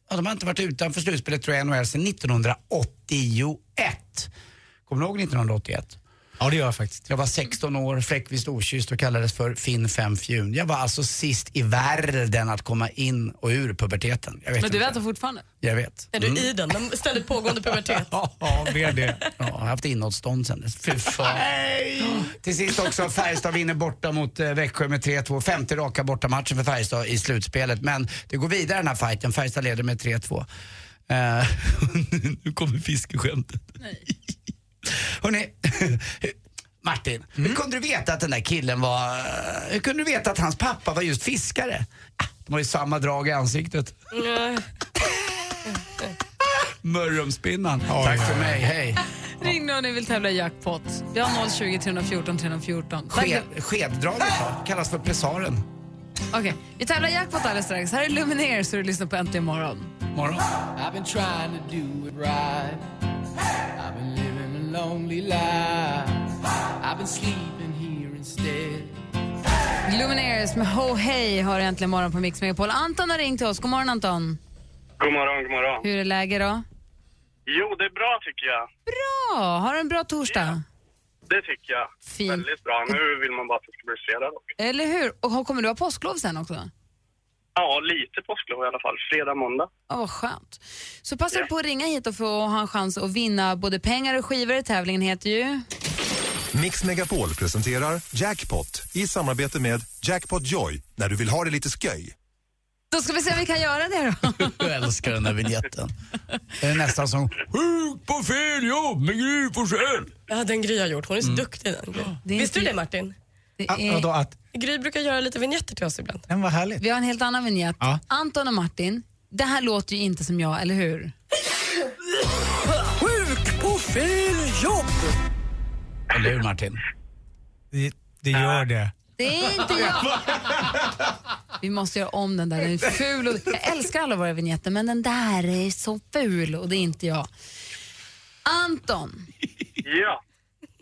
Ja, de har inte varit utanför slutspelet tror jag NHL sedan 1981. Kommer du ihåg 1981? Ja, det gör jag faktiskt. Jag var 16 år, fläckvis okysst och kallades för Finn Fem Fjun. Jag var alltså sist i världen att komma in och ur puberteten. Jag vet Men du inte. väntar fortfarande? Jag vet. Är du i den? Den ständigt pågående pubertet. *laughs* Ja, mer det. Ja, jag har haft inåtstånd sen dess. Fy fan. Till sist också, Färjestad vinner borta mot eh, Växjö med 3-2. Femte raka bortamatchen för Färjestad i slutspelet. Men det går vidare den här fighten. Färjestad leder med 3-2. Eh, *laughs* nu kommer fiskeskämtet. Hörrni, *laughs* Martin, hur kunde du veta att den där killen var... Hur kunde du veta att hans pappa var just fiskare? Ah, De har ju samma drag i ansiktet. *laughs* Mörrumspinnan. Tack för mig, hej. Ring nu om ni vill tävla i jackpot. Vi har 020 314 314. Tack. Sked, skeddraget då, kallas för pressaren. Okej, vi tävlar jackpot alldeles strax. Här är Lumineer så du lyssnar på Äntligen morgon. Morgon. Lonely life. I've been sleeping here instead. Lumineers med Ho Hey har äntligen morgon på Mix Megapol. Anton har ringt till oss. God morgon Anton. God morgon, god morgon. Hur är läget då? Jo, det är bra tycker jag. Bra! Har du en bra torsdag? Det tycker jag. Fint. Väldigt bra. Nu vill man bara att det ska bli fredag dock. Eller hur? Och kommer du ha påsklov sen också? Ja, lite påsklov i alla fall. Fredag, måndag. Ja, vad skönt. Så passa du på att ringa hit och få ha en chans att vinna både pengar och skivor. Tävlingen heter ju... Mix Megapol presenterar Jackpot i samarbete med Jackpot Joy när du vill ha det lite sköj. Då ska vi se om vi kan göra det då. *laughs* Jag älskar den där vignetten. Det är nästan som Sjuk på fel jobb med Gry Forssell. Ja, den Gry har gjort. Hon är så Mm. duktig den Visste du det Martin? Ah, vadå, att Gry brukar göra lite vignetter till oss ibland. den var härligt. Vi har en helt annan vignett. Ja. Anton och Martin, det här låter ju inte som jag, eller hur? Sjuk på fel jobb! Eller hur Martin? Det, det gör det. Det är inte jag. Vi måste göra om den där, den är ful. Och, jag älskar alla våra vignetter, men den där är så ful och det är inte jag. Anton, Ja.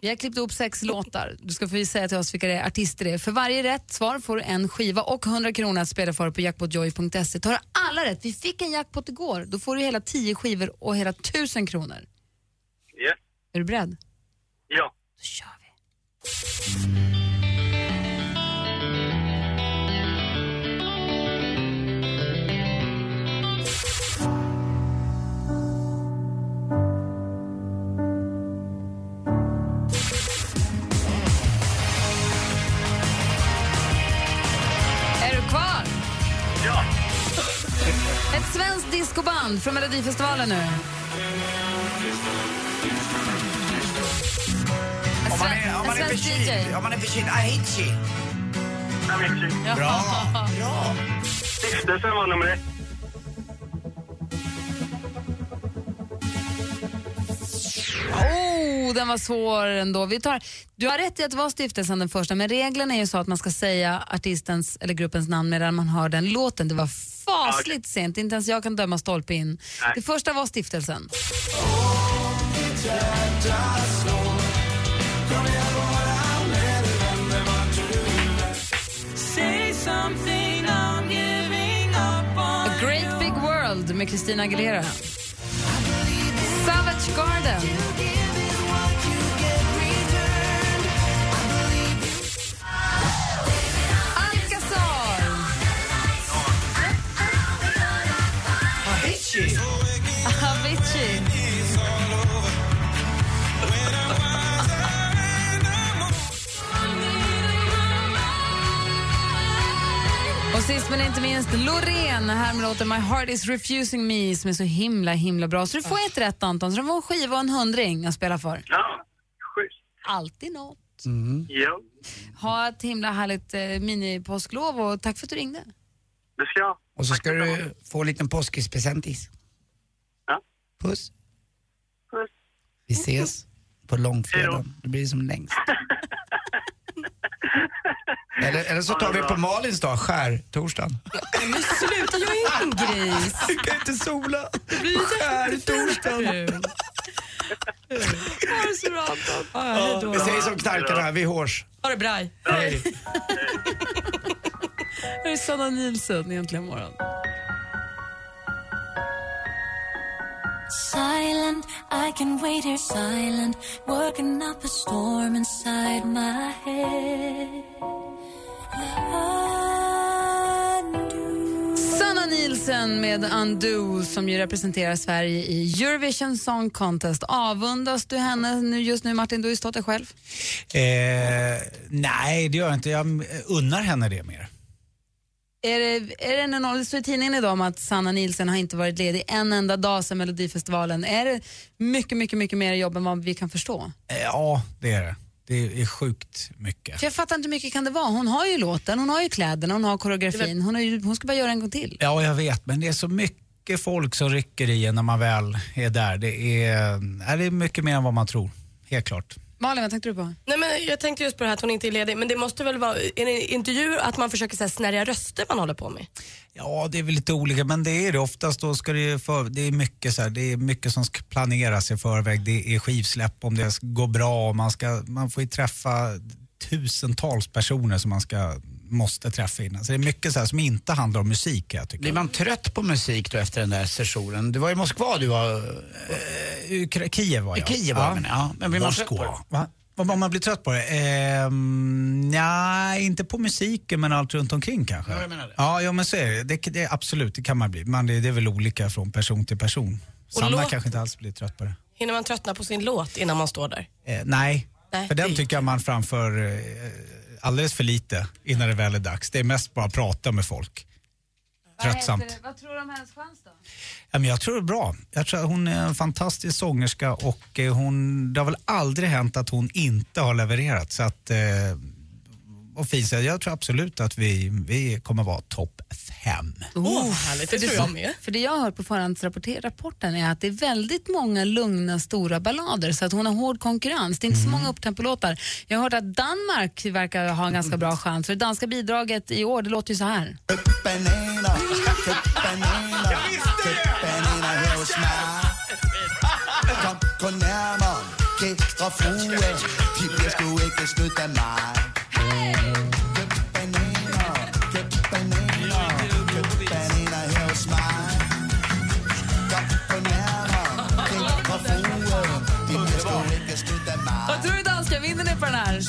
Vi har klippt ihop sex låtar. Du ska få säga till oss vilka det är, artister det är. För varje rätt svar får du en skiva och 100 kronor att spela för på jackpotjoy.se. Tar du alla rätt, vi fick en jackpot igår, då får du hela 10 skivor och hela 1000 kronor. Yes. Är du beredd? Ja. Då kör vi. Discoband från Melodifestivalen nu. Om man är, om man är förkyld, om man är förkyld, Avicii. Avicii. Bra, bra. Stiftelsen var nummer ett. Oh, den var svår ändå. Vi tar, du har rätt i att det var stiftelsen den första, men reglerna är ju så att man ska säga artistens eller gruppens namn medan man hör den låten. Det var fasligt sent, inte ens jag kan döma stolpe in. Nej. Det första var stiftelsen. A Great Big World med Christina Aguilera. Savage Garden. Avicii. Avicii. Och sist men inte minst Loreen här med låten My heart is refusing me som är så himla himla bra. Så du får ett rätt Anton, så du får en skiva och en hundring att spela för. Ja, schysst. Alltid något. Ja, Ha ett himla härligt eh, minipåsklov och tack för att du ringde. det ska jag. Och så ska du få en liten påskispresentis. Ja. Puss. Puss. Vi ses på långfredagen. Det blir som längst. *laughs* eller, eller så tar vi på Malins dag, skärtorsdagen. Men sluta, jag är ingen gris. Du kan inte sola. Skärtorsdagen. Ha det så bra Anton. Vi säger som knarkarna, vi hörs. Ha det bra. Hej. Är Sanna Nilsson egentligen morgon. Silent, I can wait here silent, working up a storm inside my head. Sanna Nielsen med Undo som ju representerar Sverige i Eurovision Song Contest. Avundas du henne nu, just nu Martin? Du har ju stått där själv. Eh, nej, det gör jag inte. Jag unnar henne det mer. Är det, är det en enorm, det står i tidningen idag om att Sanna Nielsen har inte varit ledig en enda dag sedan Melodifestivalen. Är det mycket, mycket, mycket mer jobb än vad vi kan förstå? Eh, ja, det är det. Det är sjukt mycket. För jag fattar inte hur mycket kan det vara. Hon har ju låten, hon har ju kläderna, hon har koreografin. Hon, har ju, hon ska bara göra en gång till. Ja, jag vet, men det är så mycket folk som rycker i en när man väl är där. Det är, är det mycket mer än vad man tror. Helt klart. Malin, vad tänkte du på? Nej, men jag tänkte just på det här att hon inte är ledig, men det måste väl vara är det intervjuer att man försöker så här, snärja röster man håller på med? Ja, det är väl lite olika, men det är det. Oftast då ska det för, det är mycket så här, det är mycket som ska planeras i förväg. Det är skivsläpp om det ska gå bra. Man, ska, man får ju träffa tusentals personer som man ska, måste träffa innan. Så det är mycket så här som inte handlar om musik jag tycker. Blir man trött på musik då efter den där sessionen? Du var i Moskva du var... Eh, Kiev var I jag. Kiev var jag, men, ja. Men blir man trött på det? Va? Vad om man blir trött på det? Ehm, nej, inte på musiken men allt runt omkring kanske. Ja, jag menar det. Ja, ja men så är det. det, det absolut, det kan man bli. Men det, det är väl olika från person till person. Sanna låt- kanske inte alls blir trött på det. Hinner man tröttna på sin låt innan man står där? Eh, nej, Nej, för den det- tycker jag man framför eh, alldeles för lite innan det väl är dags. Det är mest bara att prata med folk. Tröttsamt. Vad tror du om hennes chans då? Jag tror det är bra. Jag tror att hon är en fantastisk sångerska och eh, hon, det har väl aldrig hänt att hon inte har levererat. Så att, eh, och Fisa, jag tror absolut att vi, vi kommer vara topp fem. Åh, härligt. Det för, tror jag med. för det jag har hört på förhandsrapporten är att det är väldigt många lugna, stora ballader så att hon har hård konkurrens. Det är inte så många upptempolåtar. Jag har hört att Danmark verkar ha en ganska bra chans. För det danska bidraget i år, det låter ju så här. Kom, gå nærmere, gæstre frue, de ikke snydt af mig. Danska, vinner ni på den här?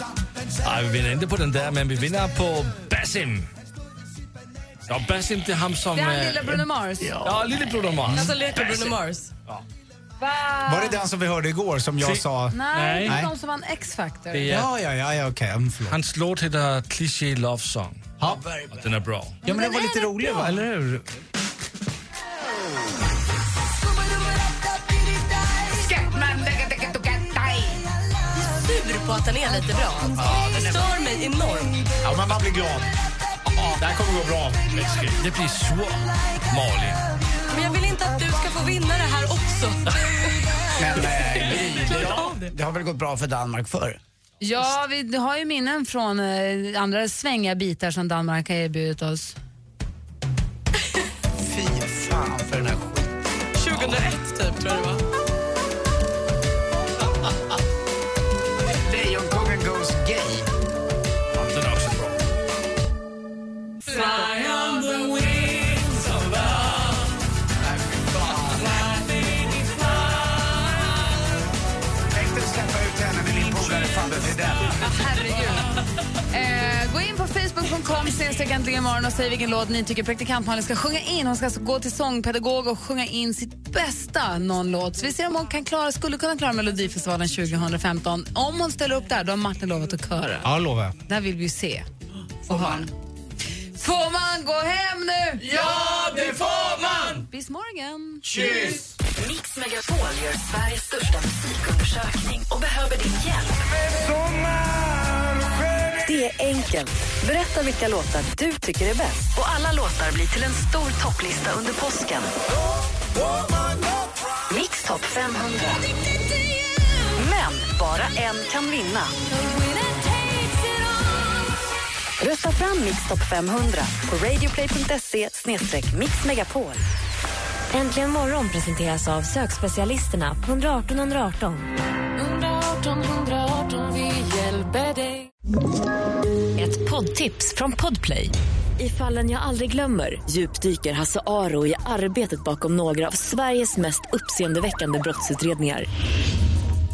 Nej, vi vinner inte på den där, men vi vinner på Basim. Ja, Basim det är han som... Det är han eh, lilla Bruno Mars. Ja, lille Bruno Mars. Alltså leker Bruno Mars. Va? Var det den som vi hörde igår som jag Si- sa? Nej, Nej. de som vann X-Factor. Är, Ja, ja, ja, ja okej. Förlåt. hans låt heter Cliché Love Song. Ja. Den är bra. ja, men den var den lite är rolig va, eller hur? På att den är lite bra. Det stör mig enormt. Ja, men man blir glad. Det här kommer gå bra. Det blir svårt, Malin. Men jag vill inte att du ska få vinna det här också. Men eh, *laughs* vi, det, det har väl gått bra för Danmark förr? Ja, vi har ju minnen från eh, andra svängiga bitar som Danmark har erbjudit oss. Fy fan för den här skiten. 2001 typ tror jag det var. fly on the wings of love. Tänk dig släppa ut henne med din polare Fabbe Fridell. Ja, gå in på facebook.com snedstreck och säg vilken låt ni tycker praktikantmannen ska sjunga in. Hon ska alltså gå till sångpedagog och sjunga in sitt bästa någon låt. Så vi ser om hon kan klara, skulle kunna klara Melodifestivalen 2015. Om hon ställer upp där, då har Martin lovat att köra. Ja, lovar jag. Det vill vi ju se och höra. Får man gå hem nu? Ja, det får man! Bis morgon. Tschüss! Mix Megapol gör Sveriges största musikundersökning och behöver din hjälp. Det är enkelt. Berätta vilka låtar du tycker är bäst. Och alla låtar blir till en stor topplista under påsken. Mix topp 500. Men bara en kan vinna. Rösta fram Mix topp 500 på radioplay.se mixmegapol. Äntligen morgon presenteras av sökspecialisterna på 118 118. 118 118, vi hjälper dig. Ett poddtips från Podplay. I fallen jag aldrig glömmer djupdyker Hasse Aro i arbetet bakom några av Sveriges mest uppseendeväckande brottsutredningar.